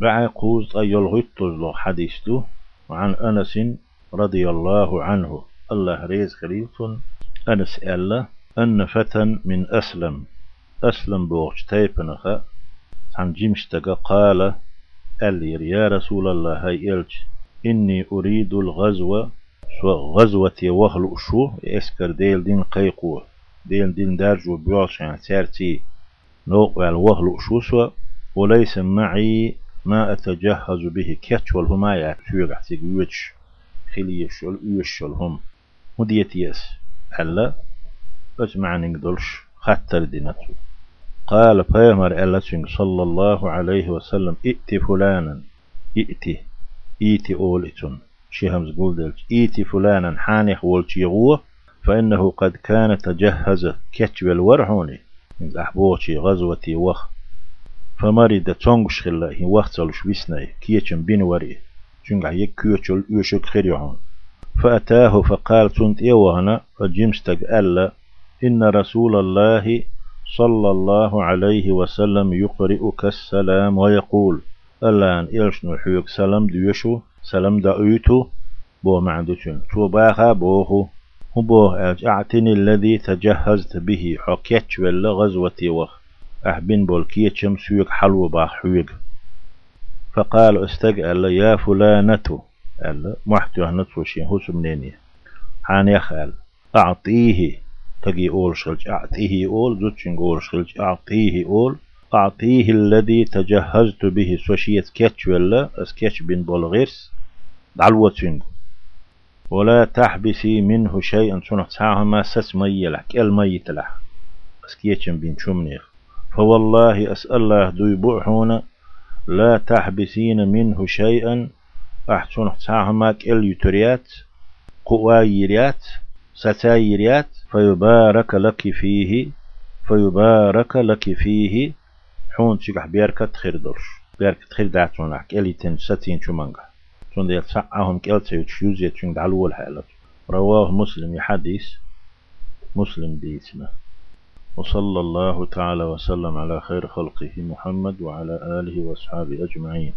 بعي قوز أي الغيط حديث له وعن أنس رضي الله عنه. الله ريز خليل أنس ألا أن فتى من أسلم. أسلم بوغش تيبنخ عن جمشتك قال ألير يا رسول الله هاي إلج إني أريد الغزو غزوة وهل شو إسكر ديل دين قيقو ديل دين دارجو بيوش يعني تارتي نوق الوهل شو وليس معي ما أتجهز به كتش والهما يعتوغ احتيق يوتش خليش ويشل هم. مديت يس. ألا بس معنى نقدرش خطر دينتو قال فيمر ألا صلى الله عليه وسلم ائت فلانا. ائت ايتي اولتون شيهمز بولدلج ايتي فلانا. حانيخ والتيغوه فإنه قد كان تجهز كتب الورحوني من أحبوتي غزوتي وخ. فمريد تونغش خلا هي وقتلش ويسناي كيتشن بين وري شنغ هيك كيوتشل يوشك خيريون فأتاه فقال تنت إيوانا فجمستك ألا إن رسول الله صلى الله عليه وسلم يقرئك السلام ويقول الآن إلش نحيوك سلام ديوشو سلام دعيتو بو معدوشن تو باخا بوهو هو أعتني الذي تجهزت به حكيتش ولا غزوتي وخ أحبين بولكيتشم سيوك حلو باخ حويق. فقال استقال يا فلانة. قال محتو هنتوشي هو سمنيني حان يخال أعطيه. تجي أول شلج أعطيه أول زوتشن أول شلج أعطيه أول. أعطيه الذي تجهزت به سوشيت كيتش ولا اسكيتش بن بولغيرس. دعلوة ولا تحبسي منه شيئا سنة ساعة ما سس مي لك الميت له اسكيتش بن شمنيخ فوالله أسأل الله دو بوحونا لا تحبسين منه شيئا. أحسن ساهمك اليتريات قوايريات ستايريات فيبارك لك فيه فيبارك لك فيه. حون تشيح بيركة خير درش بيركة خير دعتون لك إلي تن ستين شو تون ديال سعهم كيلتا يتشيوز يتشون دعلو الحالة رواه مسلم يحديث. مسلم بيتنا. وصلى الله تعالى وسلم على خير خلقه محمد وعلى آله وأصحابه أجمعين.